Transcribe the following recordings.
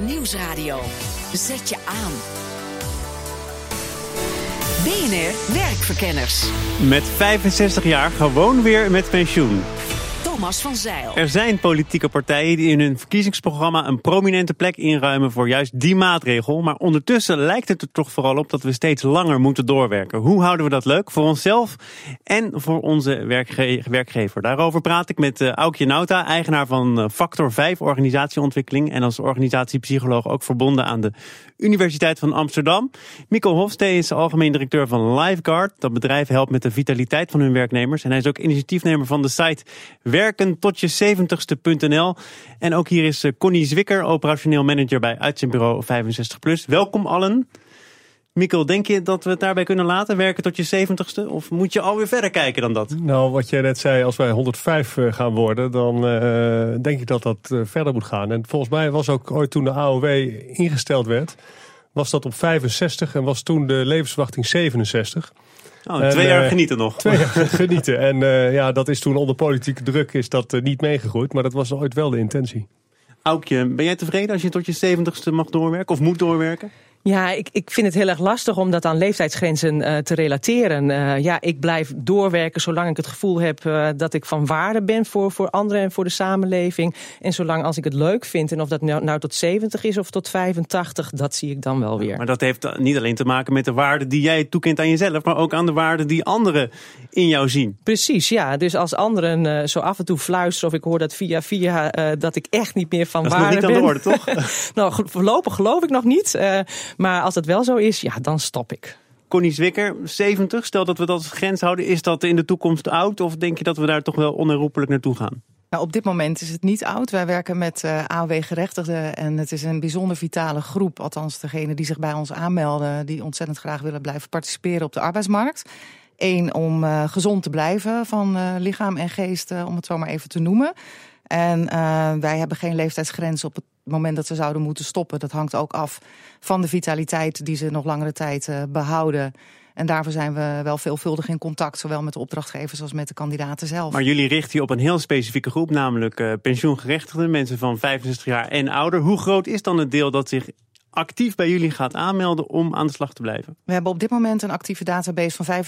Nieuwsradio. Zet je aan. BNR Werkverkenners. Met 65 jaar gewoon weer met pensioen. Thomas van Zeil. Er zijn politieke partijen die in hun verkiezingsprogramma een prominente plek inruimen voor juist die maatregel. Maar ondertussen lijkt het er toch vooral op dat we steeds langer moeten doorwerken. Hoe houden we dat leuk voor onszelf en voor onze werkge werkgever? Daarover praat ik met uh, Aukje Nauta, eigenaar van uh, Factor 5 Organisatieontwikkeling. En als organisatiepsycholoog ook verbonden aan de Universiteit van Amsterdam. Mikkel Hofstee is algemeen directeur van Lifeguard. Dat bedrijf helpt met de vitaliteit van hun werknemers. En hij is ook initiatiefnemer van de site werken tot je 70ste.nl. En ook hier is Connie Zwikker, operationeel manager bij uitzendbureau 65+. Welkom allen. Mikkel, denk je dat we het daarbij kunnen laten, werken tot je 70ste? Of moet je alweer verder kijken dan dat? Nou, wat jij net zei, als wij 105 gaan worden, dan uh, denk ik dat dat verder moet gaan. En volgens mij was ook ooit toen de AOW ingesteld werd, was dat op 65 en was toen de levensverwachting 67. Oh, en, twee jaar uh, genieten nog. Twee jaar genieten. En ja, dat is toen onder politieke druk is dat niet meegegroeid. Maar dat was ooit wel de intentie. Aukje, ben jij tevreden als je tot je 70ste mag doorwerken of moet doorwerken? Ja, ik, ik vind het heel erg lastig om dat aan leeftijdsgrenzen uh, te relateren. Uh, ja, ik blijf doorwerken zolang ik het gevoel heb uh, dat ik van waarde ben voor, voor anderen en voor de samenleving. En zolang als ik het leuk vind. En of dat nou, nou tot 70 is of tot 85, dat zie ik dan wel weer. Maar dat heeft niet alleen te maken met de waarde die jij toekent aan jezelf, maar ook aan de waarde die anderen in jou zien. Precies, ja. Dus als anderen zo af en toe fluisteren of ik hoor dat via via dat ik echt niet meer van waarde ben. Dat is nog niet aan de orde, toch? nou, voorlopig geloof ik nog niet. Maar als dat wel zo is, ja, dan stop ik. Connie Zwikker, 70, stel dat we dat als grens houden. Is dat in de toekomst oud of denk je dat we daar toch wel onherroepelijk naartoe gaan? Nou, op dit moment is het niet oud. Wij werken met uh, AOW-gerechtigden en het is een bijzonder vitale groep. Althans, degene die zich bij ons aanmelden, die ontzettend graag willen blijven participeren op de arbeidsmarkt. Eén, om uh, gezond te blijven van uh, lichaam en geest, om het zo maar even te noemen. En wij hebben geen leeftijdsgrens op het moment dat ze zouden moeten stoppen. Dat hangt ook af van de vitaliteit die ze nog langere tijd uh, behouden. En daarvoor zijn we wel veelvuldig in contact, zowel met de opdrachtgevers als met de kandidaten zelf. Maar jullie richten je op een heel specifieke groep, namelijk uh, pensioengerechtigden, mensen van 65 jaar en ouder. Hoe groot is dan het deel dat zich actief bij jullie gaat aanmelden om aan de slag te blijven? We hebben op dit moment een actieve database van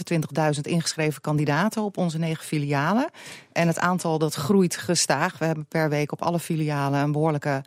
25.000 ingeschreven kandidaten op onze negen filialen. En het aantal dat groeit gestaag. We hebben per week op alle filialen een behoorlijke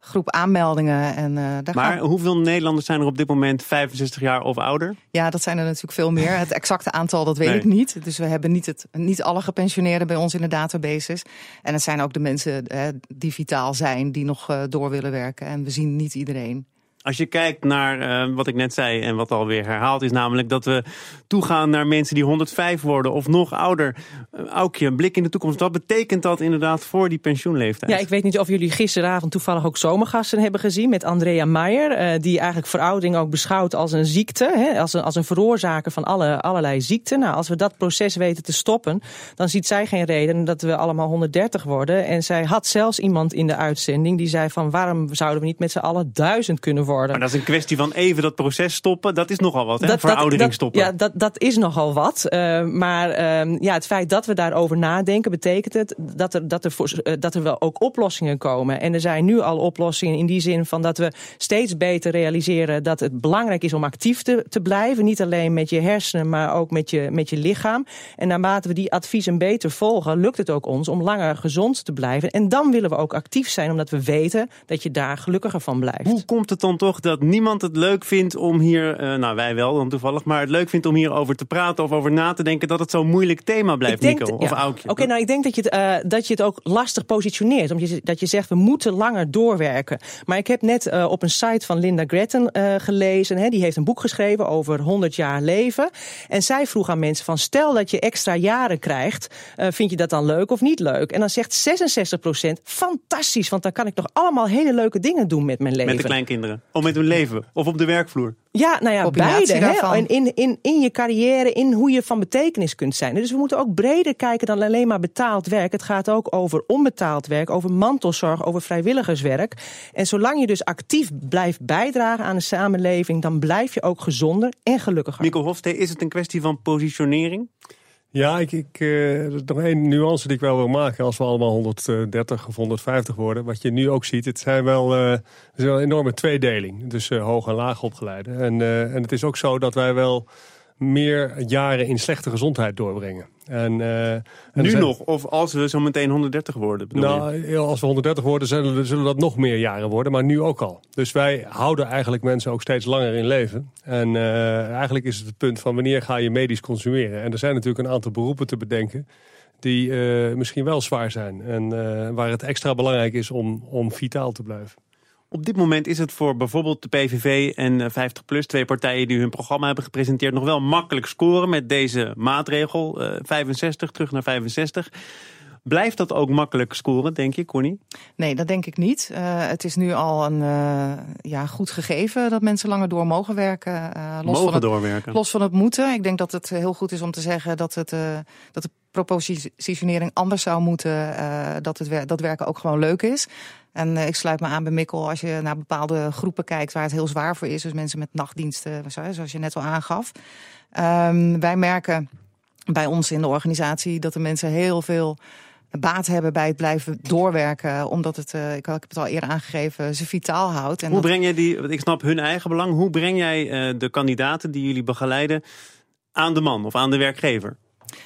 groep aanmeldingen. En, uh, daar maar gaan... hoeveel Nederlanders zijn er op dit moment 65 jaar of ouder? Ja, dat zijn er natuurlijk veel meer. Het exacte aantal, dat weet nee. ik niet. Dus we hebben niet, het, niet alle gepensioneerden bij ons in de databases. En het zijn ook de mensen eh, die vitaal zijn, die nog uh, door willen werken. En we zien niet iedereen. Als je kijkt naar uh, wat ik net zei en wat alweer herhaald is, namelijk dat we toegaan naar mensen die 105 worden of nog ouder. Uh, Aukje, een blik in de toekomst. Wat betekent dat inderdaad voor die pensioenleeftijd? Ja, ik weet niet of jullie gisteravond toevallig ook zomergasten hebben gezien met Andrea Meijer. Uh, die eigenlijk veroudering ook beschouwt als een ziekte, hè, als, een, als een veroorzaker van alle, allerlei ziekten. Nou, als we dat proces weten te stoppen, dan ziet zij geen reden dat we allemaal 130 worden. En zij had zelfs iemand in de uitzending die zei van waarom zouden we niet met z'n allen duizend kunnen worden? Maar dat is een kwestie van even dat proces stoppen. Dat is nogal wat, hè? Dat, Veroudering dat, stoppen. Ja, dat, dat is nogal wat. Uh, maar uh, ja, het feit dat we daarover nadenken... betekent het dat er, dat, er voor, uh, dat er wel ook oplossingen komen. En er zijn nu al oplossingen in die zin van dat we steeds beter realiseren... dat het belangrijk is om actief te, te blijven. Niet alleen met je hersenen, maar ook met je, met je lichaam. En naarmate we die adviezen beter volgen... lukt het ook ons om langer gezond te blijven. En dan willen we ook actief zijn, omdat we weten... dat je daar gelukkiger van blijft. Hoe komt het dan toch dat niemand het leuk vindt om hier, uh, nou wij wel dan toevallig, maar het leuk vindt om hierover te praten of over na te denken dat het zo'n moeilijk thema blijft, Nico of ja. Aukje? Oké, okay, nou ik denk dat je, het, uh, dat je het ook lastig positioneert. Omdat je, dat je zegt we moeten langer doorwerken. Maar ik heb net uh, op een site van Linda Gretten gelezen. Hè, die heeft een boek geschreven over 100 jaar leven. En zij vroeg aan mensen van stel dat je extra jaren krijgt, vind je dat dan leuk of niet leuk? En dan zegt 66% fantastisch, want dan kan ik toch allemaal hele leuke dingen doen met mijn leven. Met de kleinkinderen. Of met hun leven. Of op de werkvloer. Ja, nou ja, beide. Hè? In, in, in, in je carrière, in hoe je van betekenis kunt zijn. Dus we moeten ook breder kijken dan alleen maar betaald werk. Het gaat ook over onbetaald werk, over mantelzorg, over vrijwilligerswerk. En zolang je dus actief blijft bijdragen aan de samenleving, dan blijf je ook gezonder en gelukkiger. Mikkel Hofstee, is het een kwestie van positionering? Ja, ik, ik, uh, nog één nuance die ik wel wil maken. Als we allemaal 130 of 150 worden. Wat je nu ook ziet, het zijn wel, het is wel een enorme tweedeling. Dus uh, hoog en laag opgeleide. En, en het is ook zo dat wij wel meer jaren in slechte gezondheid doorbrengen. En, uh, en nu nog? Of als we zo meteen 130 worden? Nou, je? als we 130 worden, zullen, zullen dat nog meer jaren worden. Maar nu ook al. Dus wij houden eigenlijk mensen ook steeds langer in leven. En uh, eigenlijk is het het punt van wanneer ga je medisch consumeren. En er zijn natuurlijk een aantal beroepen te bedenken die uh, misschien wel zwaar zijn. En waar het extra belangrijk is om, om vitaal te blijven. Op dit moment is het voor bijvoorbeeld de PVV en 50PLUS, twee partijen die hun programma hebben gepresenteerd, nog wel makkelijk scoren met deze maatregel. Uh, 65 terug naar 65. Blijft dat ook makkelijk scoren, denk je, Connie? Nee, dat denk ik niet. Uh, het is nu al een uh, ja, goed gegeven dat mensen langer door mogen werken. Uh, los mogen van het, doorwerken. Los van het moeten. Ik denk dat het heel goed is om te zeggen dat, het, dat de propositionering anders zou moeten. dat, het, dat werken ook gewoon leuk is. En ik sluit me aan bij Mikkel als je naar bepaalde groepen kijkt waar het heel zwaar voor is. Dus mensen met nachtdiensten, zoals je net al aangaf. Um, wij merken bij ons in de organisatie dat de mensen heel veel baat hebben bij het blijven doorwerken. Omdat het, uh, ik heb het al eerder aangegeven, ze vitaal houdt. En hoe dat... breng jij die, ik snap hun eigen belang, hoe breng jij uh, de kandidaten die jullie begeleiden aan de man of aan de werkgever?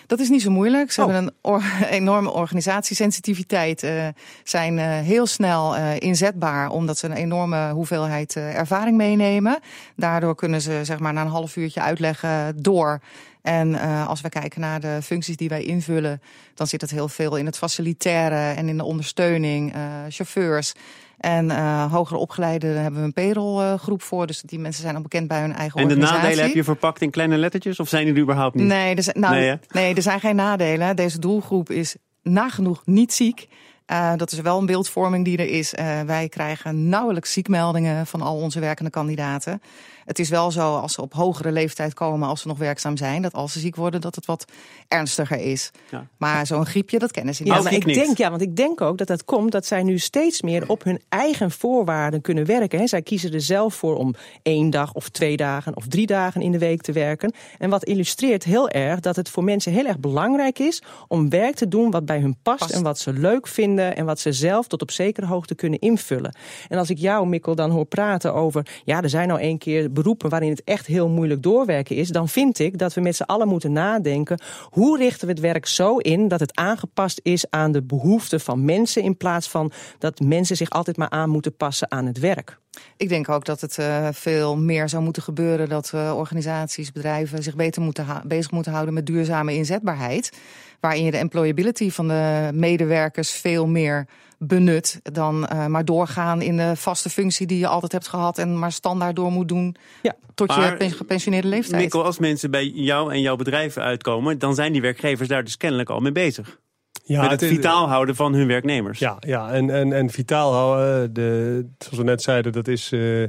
Dat is niet zo moeilijk. Ze oh. hebben een or enorme organisatiesensitiviteit. Uh, zijn uh, heel snel uh, inzetbaar, omdat ze een enorme hoeveelheid ervaring meenemen. Daardoor kunnen ze zeg maar na een half uurtje uitleggen door. En als we kijken naar de functies die wij invullen, dan zit het heel veel in het facilitaire en in de ondersteuning, chauffeurs. En uh, hogere opgeleiden hebben we een payrollgroep voor. Dus die mensen zijn al bekend bij hun eigen en organisatie. En de nadelen heb je verpakt in kleine lettertjes? Of zijn die er überhaupt niet? Nee, er zijn, nou, nee, nee, er zijn geen nadelen. Deze doelgroep is nagenoeg niet ziek. Uh, dat is wel een beeldvorming die er is. Uh, wij krijgen nauwelijks ziekmeldingen van al onze werkende kandidaten. Het is wel zo als ze op hogere leeftijd komen, als ze nog werkzaam zijn, dat als ze ziek worden, dat het wat ernstiger is. Ja. Maar zo'n griepje, dat kennen ze niet. Ja, maar ik denk, ja, want ik denk ook dat dat komt dat zij nu steeds meer op hun eigen voorwaarden kunnen werken. He, zij kiezen er zelf voor om één dag of twee dagen of drie dagen in de week te werken. En wat illustreert heel erg dat het voor mensen heel erg belangrijk is om werk te doen wat bij hun past, past. en wat ze leuk vinden en wat ze zelf tot op zekere hoogte kunnen invullen. En als ik jou, Mikkel, dan hoor praten over, ja, er zijn nou één keer beroepen waarin het echt heel moeilijk doorwerken is, dan vind ik dat we met z'n allen moeten nadenken hoe richten we het werk zo in dat het aangepast is aan de behoeften van mensen in plaats van dat mensen zich altijd maar aan moeten passen aan het werk. Ik denk ook dat het uh, veel meer zou moeten gebeuren dat uh, organisaties, bedrijven zich beter moeten bezig moeten houden met duurzame inzetbaarheid. Waarin je de employability van de medewerkers veel meer benut dan uh, maar doorgaan in de vaste functie die je altijd hebt gehad en maar standaard door moet doen ja, tot maar, je gepensioneerde leeftijd. Mikkel, als mensen bij jou en jouw bedrijf uitkomen, dan zijn die werkgevers daar dus kennelijk al mee bezig. Ja, met het, het vitaal houden van hun werknemers. Ja, ja en, en, en vitaal houden, de, zoals we net zeiden, dat is uh,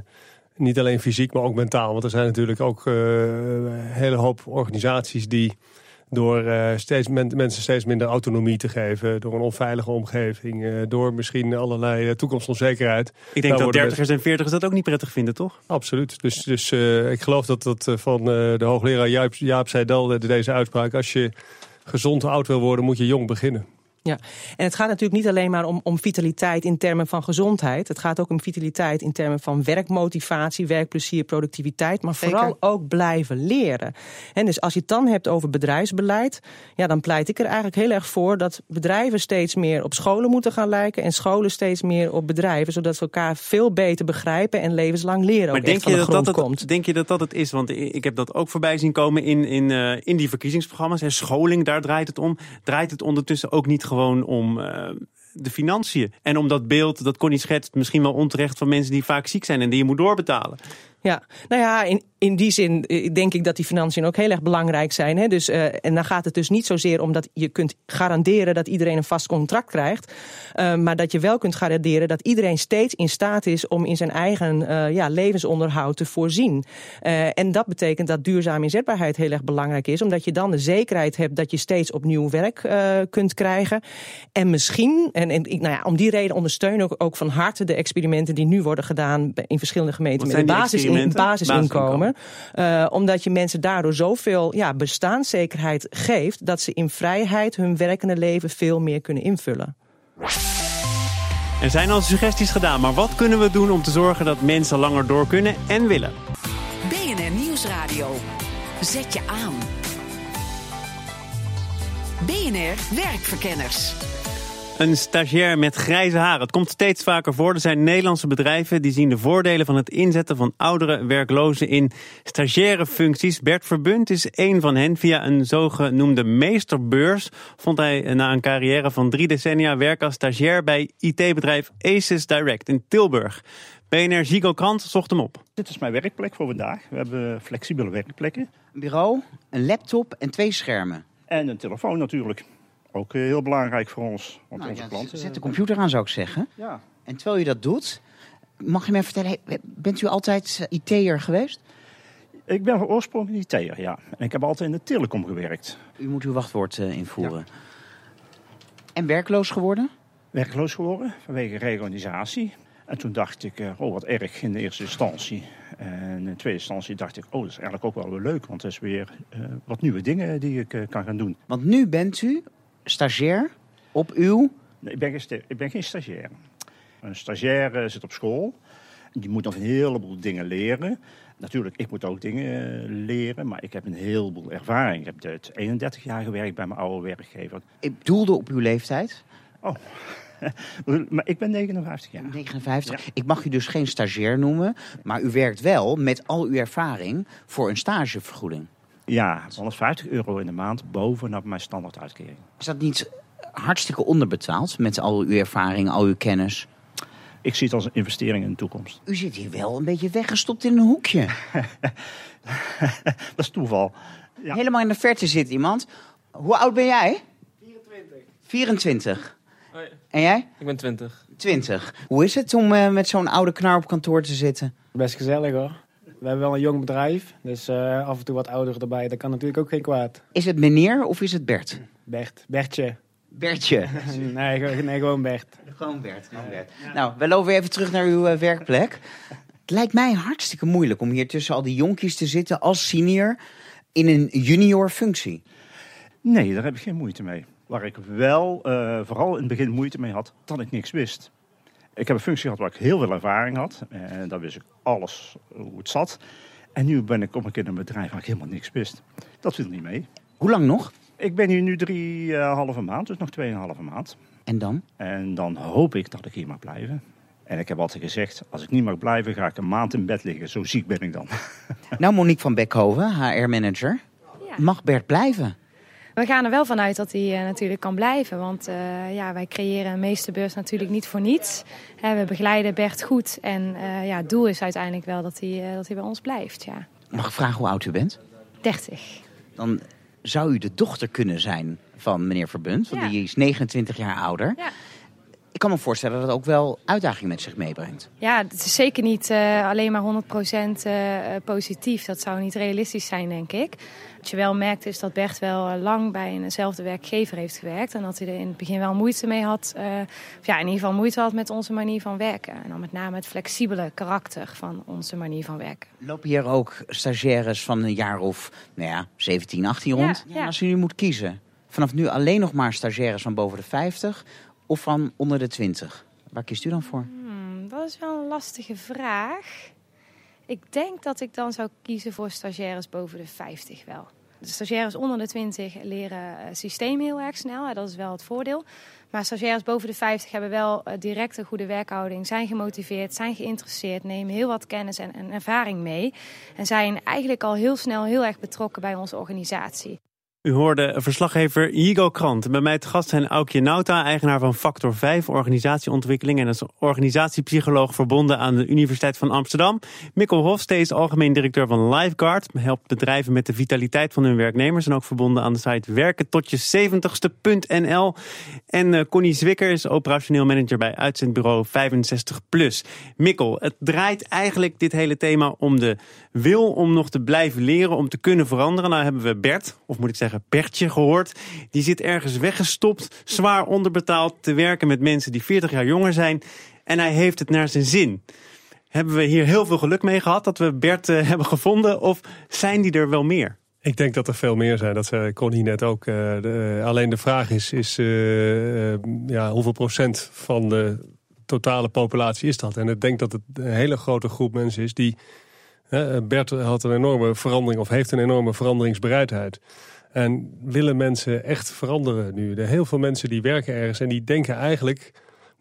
niet alleen fysiek, maar ook mentaal. Want er zijn natuurlijk ook uh, een hele hoop organisaties die door uh, steeds mensen steeds minder autonomie te geven. Door een onveilige omgeving. Door misschien allerlei toekomstonzekerheid. Ik denk dat dertigers en veertigers dat ook niet prettig vinden, toch? Absoluut. Dus, dus ik geloof dat dat van de hoogleraar Jaap, Jaap Seidel, deze uitspraak... als je gezond oud wil worden, moet je jong beginnen. Ja, en het gaat natuurlijk niet alleen maar om, om vitaliteit in termen van gezondheid. Het gaat ook om vitaliteit in termen van werkmotivatie, werkplezier, productiviteit. Maar vooral ook blijven leren. En dus als je het dan hebt over bedrijfsbeleid, ja, dan pleit ik er eigenlijk heel erg voor dat bedrijven steeds meer op scholen moeten gaan lijken. En scholen steeds meer op bedrijven, zodat ze elkaar veel beter begrijpen en levenslang leren. Maar denk je, dat dat het, denk je dat dat het is? Want ik heb dat ook voorbij zien komen in, in, uh, in die verkiezingsprogramma's. En scholing, daar draait het om. Draait het ondertussen ook niet gewoon gewoon om uh, de financiën. En om dat beeld, dat Connie schetst, misschien wel onterecht van mensen die vaak ziek zijn en die je moet doorbetalen. Ja, nou ja, in, in die zin eh, denk ik dat die financiën ook heel erg belangrijk zijn. Hè? Dus, uh, en dan gaat het dus niet zozeer om dat je kunt garanderen dat iedereen een vast contract krijgt. Uh, maar dat je wel kunt garanderen dat iedereen steeds in staat is om in zijn eigen ja, levensonderhoud te voorzien. en dat betekent dat duurzame inzetbaarheid heel erg belangrijk is. Omdat je dan de zekerheid hebt dat je steeds opnieuw werk kunt krijgen. En misschien, en, en nou ja, om die reden ondersteun ik ook van harte de experimenten die nu worden gedaan in verschillende gemeenten met basis Permanente basisinkomen. Uh, omdat je mensen daardoor zoveel ja, bestaanszekerheid geeft dat ze in vrijheid hun werkende leven veel meer kunnen invullen. Er zijn al suggesties gedaan, maar wat kunnen we doen om te zorgen dat mensen langer door kunnen en willen? BNR Nieuwsradio. Zet je aan. BNR Werkverkenners. Een stagiair met grijze haren. Het komt steeds vaker voor. Er zijn Nederlandse bedrijven die zien de voordelen van het inzetten van oudere werklozen in stagiaire functies. Bert Verbund is één van hen. Via een zogenoemde meesterbeurs vond hij na een carrière van drie decennia werk als stagiair bij IT-bedrijf Aces Direct in Tilburg. BNR Zigo Krant zocht hem op. Dit is mijn werkplek voor vandaag. We hebben flexibele werkplekken. Een bureau, een laptop en twee schermen. En een telefoon natuurlijk. Ook eh, heel belangrijk voor ons. Want Nou, onze ja, klanten. Zet de computer aan, zou ik zeggen. Ja. En terwijl je dat doet, mag je mij vertellen, bent u altijd eh, IT'er geweest? Ik ben van oorsprong IT'er, ja. En ik heb altijd in de telecom gewerkt. U moet uw wachtwoord eh, invoeren. En werkloos geworden? Werkloos geworden vanwege reorganisatie. En toen dacht ik, oh wat erg in de eerste instantie. En in de tweede instantie dacht ik, oh dat is eigenlijk ook wel weer leuk. Want het is weer wat nieuwe dingen die ik kan gaan doen. Want nu bent u stagiair op uw... Nee, ik, ben geen, ik ben geen stagiair. Een stagiair zit op school. Die moet nog een heleboel dingen leren. Natuurlijk, ik moet ook dingen eh, leren. Maar ik heb een heleboel ervaring. Ik heb dit 31 jaar gewerkt bij mijn oude werkgever. Ik bedoelde op uw leeftijd, Oh, maar ik ben 59 jaar. 59. Ik mag u dus geen stagiair noemen, maar u werkt wel met al uw ervaring voor een stagevergoeding. Ja, 150 euro in de maand bovenop mijn standaarduitkering. Is dat niet hartstikke onderbetaald met al uw ervaring, al uw kennis? Ik zie het als een investering in de toekomst. U zit hier wel een beetje weggestopt in een hoekje. Dat is toeval. Ja. Helemaal in de verte zit iemand. Hoe oud ben jij? 24. 24. En jij? Ik ben 20. 20. Hoe is het om eh, met zo'n oude knar op kantoor te zitten? Best gezellig hoor. We hebben wel een jong bedrijf, dus eh, af en toe wat ouder erbij. Dat kan natuurlijk ook geen kwaad. Is het meneer of is het Bert? Bert, Bertje. Bertje. nee, nee, gewoon Bert. Gewoon Bert. Gewoon Bert. Nou, we lopen weer even terug naar uw eh, werkplek. Het lijkt mij hartstikke moeilijk om hier tussen al die jonkies te zitten als senior in een junior functie. Nee, daar heb ik geen moeite mee. Waar ik wel eh, vooral in het begin moeite mee had, dat ik niks wist. Ik heb een functie gehad waar ik heel veel ervaring had. En daar wist ik alles hoe het zat. En nu ben ik op een keer in een bedrijf waar ik helemaal niks wist. Dat viel niet mee. Hoe lang nog? Ik ben hier nu drieënhalve maand, dus nog tweeënhalve maand. En dan? En dan hoop ik dat ik hier mag blijven. En ik heb altijd gezegd, als ik niet mag blijven, ga ik een maand in bed liggen. Zo ziek ben ik dan. Nou, Monique van Beckhoven, HR-manager. Ja. Mag Bert blijven? We gaan er wel vanuit dat hij eh, natuurlijk kan blijven. Want eh, ja, wij creëren een meesterbeurs natuurlijk niet voor niets. Hè, we begeleiden Bert goed. En eh, ja, het doel is uiteindelijk wel dat hij, dat hij bij ons blijft. Ja. Mag ik vragen hoe oud u bent? 30. Dan zou u de dochter kunnen zijn van meneer Verbund. Want Ja. die is 29 jaar ouder. Ja. Ik kan me voorstellen dat het ook wel uitdagingen met zich meebrengt. Ja, het is zeker niet eh, alleen maar 100% eh, positief. Dat zou niet realistisch zijn, denk ik. Wat je wel merkt is dat Bert wel eh, lang bij eenzelfde werkgever heeft gewerkt. En dat hij er in het begin wel moeite mee had. of ja, in ieder geval moeite had met onze manier van werken. En dan met name het flexibele karakter van onze manier van werken. Lopen hier ook stagiaires van een jaar of nou ja, 17, 18 Ja, rond? ja. En Als u nu moet kiezen, vanaf nu alleen nog maar stagiaires van boven de 50 of van onder de 20? Waar kiest u dan voor? Hmm, dat is wel een lastige vraag. Ik denk dat ik dan zou kiezen voor stagiaires boven de 50 wel. De stagiaires onder de 20 leren eh, systeem heel erg snel. Dat is wel het voordeel. Maar stagiaires boven de 50 hebben wel eh, direct een goede werkhouding. Zijn gemotiveerd, zijn geïnteresseerd, nemen heel wat kennis en, en ervaring mee. En zijn eigenlijk al heel snel heel erg betrokken bij onze organisatie. U hoorde verslaggever Higo Krant. Bij mij te gast zijn Aukje Nauta, eigenaar van Factor 5 Organisatieontwikkeling en als organisatiepsycholoog verbonden aan de Universiteit van Amsterdam. Mikkel Hofstees, algemeen directeur van Lifeguard, helpt bedrijven met de vitaliteit van hun werknemers en ook verbonden aan de site werken tot je 70ste.nl. En eh, Connie Zwikker is operationeel manager bij uitzendbureau 65plus. Mikkel, het draait eigenlijk dit hele thema om de wil om nog te blijven leren, om te kunnen veranderen. Nou hebben we Bert, of moet ik zeggen Bertje gehoord. Die zit ergens weggestopt, zwaar onderbetaald, te werken met mensen die 40 jaar jonger zijn. En hij heeft het naar zijn zin. Hebben we hier heel veel geluk mee gehad dat we Bert uh, hebben gevonden? Of zijn die er wel meer? Ik denk dat er veel meer zijn. Dat zei Connie net ook. De, alleen de vraag is, is ja, hoeveel procent van de totale populatie is dat? En ik denk dat het een hele grote groep mensen is die... Bert had een enorme verandering of heeft een enorme veranderingsbereidheid. En willen mensen echt veranderen nu? Er heel veel mensen die werken ergens en die denken eigenlijk...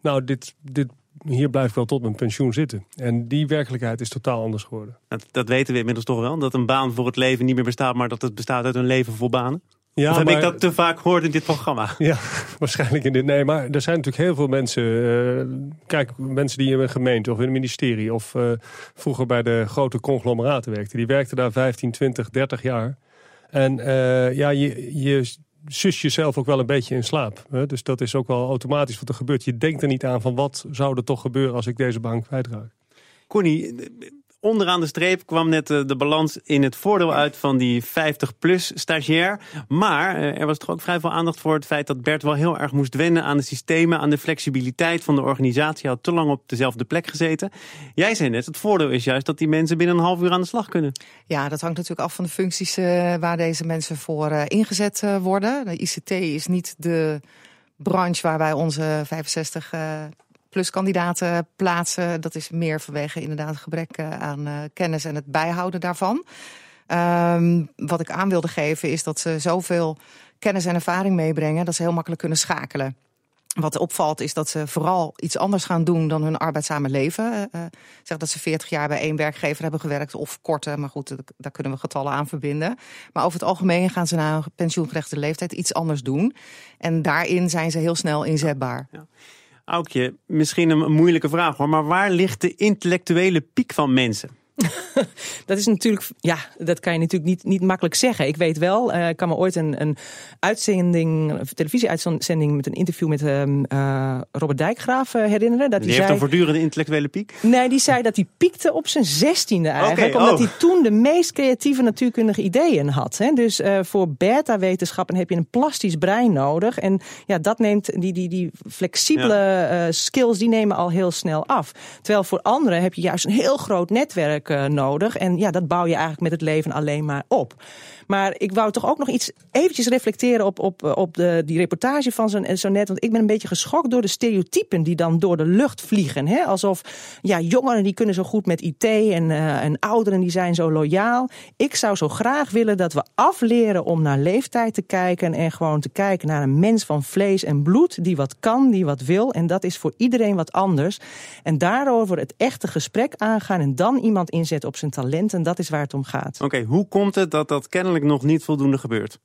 nou, dit, dit, hier blijf ik wel tot mijn pensioen zitten. En die werkelijkheid is totaal anders geworden. Dat, dat weten we inmiddels toch wel? Dat een baan voor het leven niet meer bestaat... maar dat het bestaat uit een leven vol banen? Ja, of heb ik dat te vaak gehoord in dit programma? Ja, waarschijnlijk in dit. Nee, maar er zijn natuurlijk heel veel mensen. Uh, kijk, mensen die in een gemeente of in een ministerie of uh, vroeger bij de grote conglomeraten werkten. Die werkten daar 15, 20, 30 jaar. En uh, ja, je, je zus jezelf ook wel een beetje in slaap. Hè? Dus dat is ook wel automatisch wat er gebeurt. Je denkt er niet aan van wat zou er toch gebeuren als ik deze baan kwijtraak. Connie, onderaan de streep kwam net eh, de balans in het voordeel uit van die 50-plus stagiair. Maar eh, er was toch ook vrij veel aandacht voor het feit dat Bert wel heel erg moest wennen aan de systemen, aan de flexibiliteit van de organisatie. Hij had te lang op dezelfde plek gezeten. Jij zei net, het voordeel is juist dat die mensen binnen een half uur aan de slag kunnen. Ja, dat hangt natuurlijk af van de functies uh, waar deze mensen voor ingezet worden. De ICT is niet de branche waar wij onze 65 pluskandidaten plaatsen. Dat is meer vanwege inderdaad gebrek eh, aan uh, kennis en het bijhouden daarvan. Um, wat ik aan wilde geven is dat ze zoveel kennis en ervaring meebrengen... dat ze heel makkelijk kunnen schakelen. Wat opvalt is dat ze vooral iets anders gaan doen dan hun arbeidszame leven. Uh, zeg dat ze 40 jaar bij één werkgever hebben gewerkt of korter. Maar goed, daar kunnen we getallen aan verbinden. Maar over het algemeen gaan ze na een pensioengerechte leeftijd iets anders doen. En daarin zijn ze heel snel inzetbaar. Aukje, misschien een moeilijke vraag hoor, maar waar ligt de intellectuele piek van mensen? dat is natuurlijk, ja, dat kan je natuurlijk niet, niet makkelijk zeggen. Ik weet wel, uh, ik kan me ooit een, een uitzending, een televisieuitzending met een interview met uh, Robert Dijkgraaf uh, herinneren. Dat die heeft zei, een voortdurende intellectuele piek? Nee, die zei dat hij piekte op zijn zestiende eigenlijk. omdat oh. hij toen de meest creatieve natuurkundige ideeën had. Hè. Dus voor beta-wetenschappen heb je een plastisch brein nodig. En ja, dat neemt die, die, die flexibele skills, die nemen al heel snel af. Terwijl voor anderen heb je juist een heel groot netwerk uh, nodig. En ja, dat bouw je eigenlijk met het leven alleen maar op. Maar ik wou toch ook nog iets eventjes reflecteren op, op, op de, die reportage van zo, zo net. Want ik ben een beetje geschokt door de stereotypen die dan door de lucht vliegen. Hè? Alsof ja, jongeren die kunnen zo goed met IT en, en ouderen die zijn zo loyaal. Ik zou zo graag willen dat we afleren om naar leeftijd te kijken. En gewoon te kijken naar een mens van vlees en bloed. Die wat kan, die wat wil. En dat is voor iedereen wat anders. En daarover het echte gesprek aangaan. En dan iemand inzetten op zijn talenten. Dat is waar het om gaat. Oké, hoe komt het dat dat kennelijk nog niet voldoende gebeurt?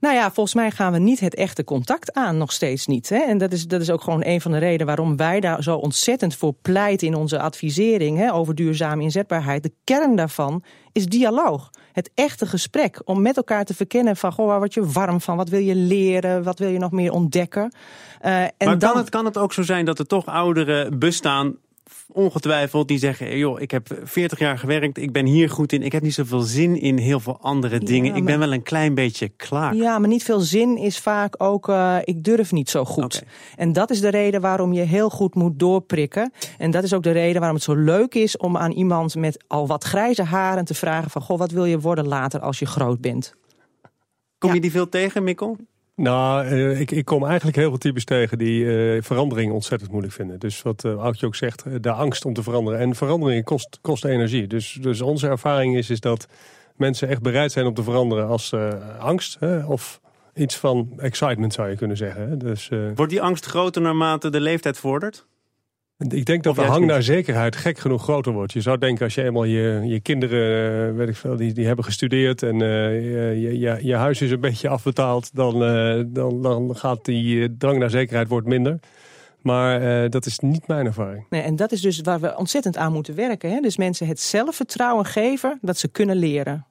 Nou ja, volgens mij gaan we niet het echte contact aan, nog steeds niet. Hè? En dat is, dat is ook gewoon een van de redenen waarom wij daar zo ontzettend voor pleiten in onze advisering hè, over duurzame inzetbaarheid. De kern daarvan is dialoog. Het echte gesprek om met elkaar te verkennen van goh, waar word je warm van? Wat wil je leren? Wat wil je nog meer ontdekken? Uh, en maar kan, het, kan het ook zo zijn dat er toch ouderen bestaan ongetwijfeld die zeggen: joh, ik heb 40 jaar gewerkt, ik ben hier goed in, ik heb niet zoveel zin in heel veel andere dingen. ik ben wel een klein beetje klaar. Ja, maar niet veel zin is vaak ook: uh, ik durf niet zo goed. En dat is de reden waarom je heel goed moet doorprikken. En dat is ook de reden waarom het zo leuk is om aan iemand met al wat grijze haren te vragen: van goh, wat wil je worden later als je groot bent? Kom je die veel tegen, Mikkel? Nou, uh, ik, ik kom eigenlijk heel veel types tegen die uh, verandering ontzettend moeilijk vinden. Dus wat uh, ook zegt, de angst om te veranderen. En verandering kost, kost energie. Dus, dus onze ervaring is, is dat mensen echt bereid zijn om te veranderen als angst. Hè, of iets van excitement zou je kunnen zeggen. Dus, Wordt die angst groter naarmate de leeftijd vordert? Ik denk dat de hang naar zekerheid gek genoeg groter wordt. Je zou denken als je eenmaal je, je kinderen, eh, weet ik veel, die, die hebben gestudeerd en uh, je, je, je, huis is een beetje afbetaald, dan, uh, dan, dan gaat die drang naar zekerheid wordt minder. Maar uh, dat is niet mijn ervaring. Nee, en dat is dus waar we ontzettend aan moeten werken. Hè? Dus mensen het zelfvertrouwen geven dat ze kunnen leren.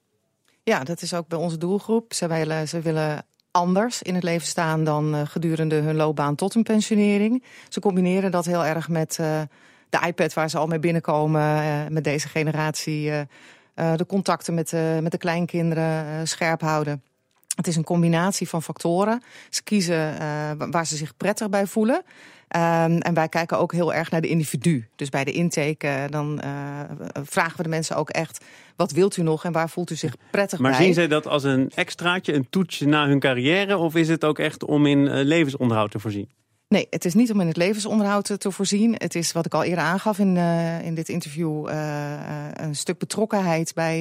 Ja, dat is ook bij onze doelgroep. Ze willen, ze willen anders in het leven staan dan uh, gedurende hun loopbaan tot een pensionering. Ze combineren dat heel erg met uh, de iPad waar ze al mee binnenkomen, uh, met deze generatie. de contacten met, met de kleinkinderen scherp houden. Het is een combinatie van factoren. Ze kiezen uh, waar ze zich prettig bij voelen. Um, en wij kijken ook heel erg naar de individu. Dus bij de intake uh, dan uh, vragen we de mensen ook echt... wat wilt u nog en waar voelt u zich prettig maar bij? Maar zien zij dat als een extraatje, een toetsje na hun carrière... of is het ook echt om in levensonderhoud te voorzien? Nee, het is niet om in het levensonderhoud te voorzien. Het is wat ik al eerder aangaf in, uh, in dit interview... Uh, een stuk betrokkenheid bij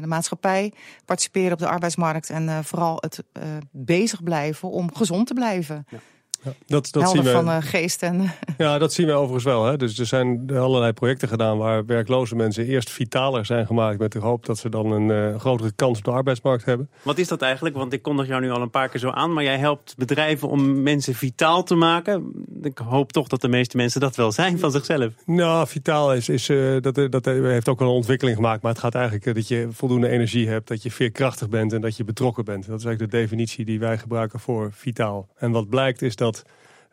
de maatschappij. Participeren op de arbeidsmarkt en vooral het bezig blijven om gezond te blijven. Ja. Ja, dat, dat zien we. van uh, geest en... Ja, dat zien we overigens wel. Hè. Dus er zijn allerlei projecten gedaan waar werkloze mensen eerst vitaler zijn gemaakt met de hoop dat ze dan een uh, grotere kans op de arbeidsmarkt hebben. Wat is dat eigenlijk? Want ik kondig jou nu al een paar keer zo aan, maar jij helpt bedrijven om mensen vitaal te maken. Ik hoop toch dat de meeste mensen dat wel zijn van zichzelf. Nou, vitaal is, is uh, dat, dat heeft ook wel een ontwikkeling gemaakt, maar het gaat eigenlijk dat je voldoende energie hebt, dat je veerkrachtig bent en dat je betrokken bent. Dat is eigenlijk de definitie die wij gebruiken voor vitaal. En wat blijkt is dat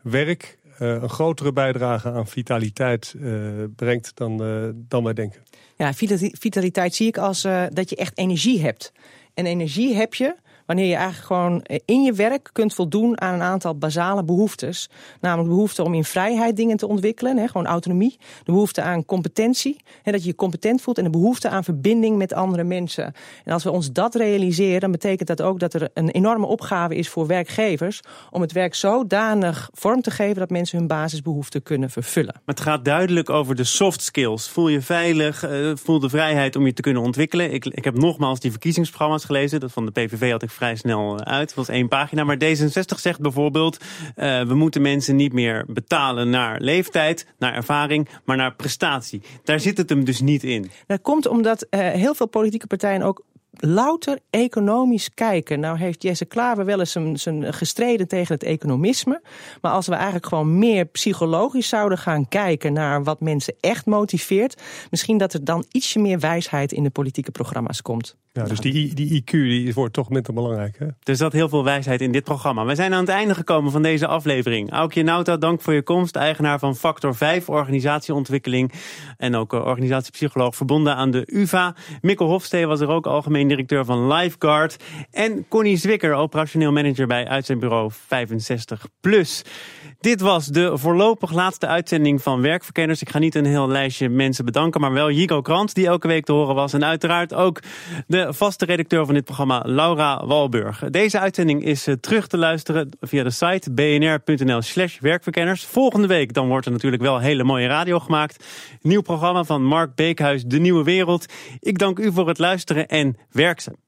werk uh, een grotere bijdrage aan vitaliteit uh, brengt dan, uh, dan wij denken. Ja, vitaliteit zie ik als dat je echt energie hebt. En energie heb je wanneer je eigenlijk gewoon in je werk kunt voldoen aan een aantal basale behoeftes. Namelijk de behoefte om in vrijheid dingen te ontwikkelen, hè, gewoon autonomie. De behoefte aan competentie, hè, dat je je competent voelt. En de behoefte aan verbinding met andere mensen. En als we ons dat realiseren, dan betekent dat ook dat er een enorme opgave is voor werkgevers. om het werk zodanig vorm te geven dat mensen hun basisbehoeften kunnen vervullen. Maar het gaat duidelijk over de soft skills. Voel je veilig, voel de vrijheid om je te kunnen ontwikkelen. Ik, ik heb nogmaals die verkiezingsprogramma's gelezen. Dat van de PVV had ik vrij snel eh, uit. Dat was één pagina. Maar D66 zegt bijvoorbeeld... Uh, we moeten mensen niet meer betalen naar leeftijd, naar ervaring... maar naar prestatie. Daar zit het hem dus niet in. Dat komt omdat uh, heel veel politieke partijen ook louter economisch kijken. Nou heeft Jesse Klaver wel eens zijn, zijn gestreden tegen het economisme. Maar als we eigenlijk gewoon meer psychologisch zouden gaan kijken naar wat mensen echt motiveert. Misschien dat er dan ietsje meer wijsheid in de politieke programma's komt. Ja, dus die, die IQ die wordt toch minder belangrijk. Hè? Er zat heel veel wijsheid in dit programma. We zijn aan het einde gekomen van deze aflevering. Aukje Nauta, dank voor je komst. Eigenaar van Factor 5 Organisatieontwikkeling. En ook organisatiepsycholoog verbonden aan de UvA. Mikkel Hofstee was er ook algemeen directeur van Lifeguard. En Connie Zwikker, operationeel manager bij uitzendbureau 65 Plus. Dit was de voorlopig laatste uitzending van Werkverkenners. Ik ga niet een heel lijstje mensen bedanken, maar wel Jico Krant, die elke week te horen was. En uiteraard ook de vaste redacteur van dit programma, Laura Walburg. Deze uitzending is terug te luisteren via de site bnr.nl slash werkverkenners. Volgende week dan wordt er natuurlijk wel hele mooie radio gemaakt. Nieuw programma van Mark Beekhuis, De Nieuwe Wereld. Ik dank u voor het luisteren en werkzaam.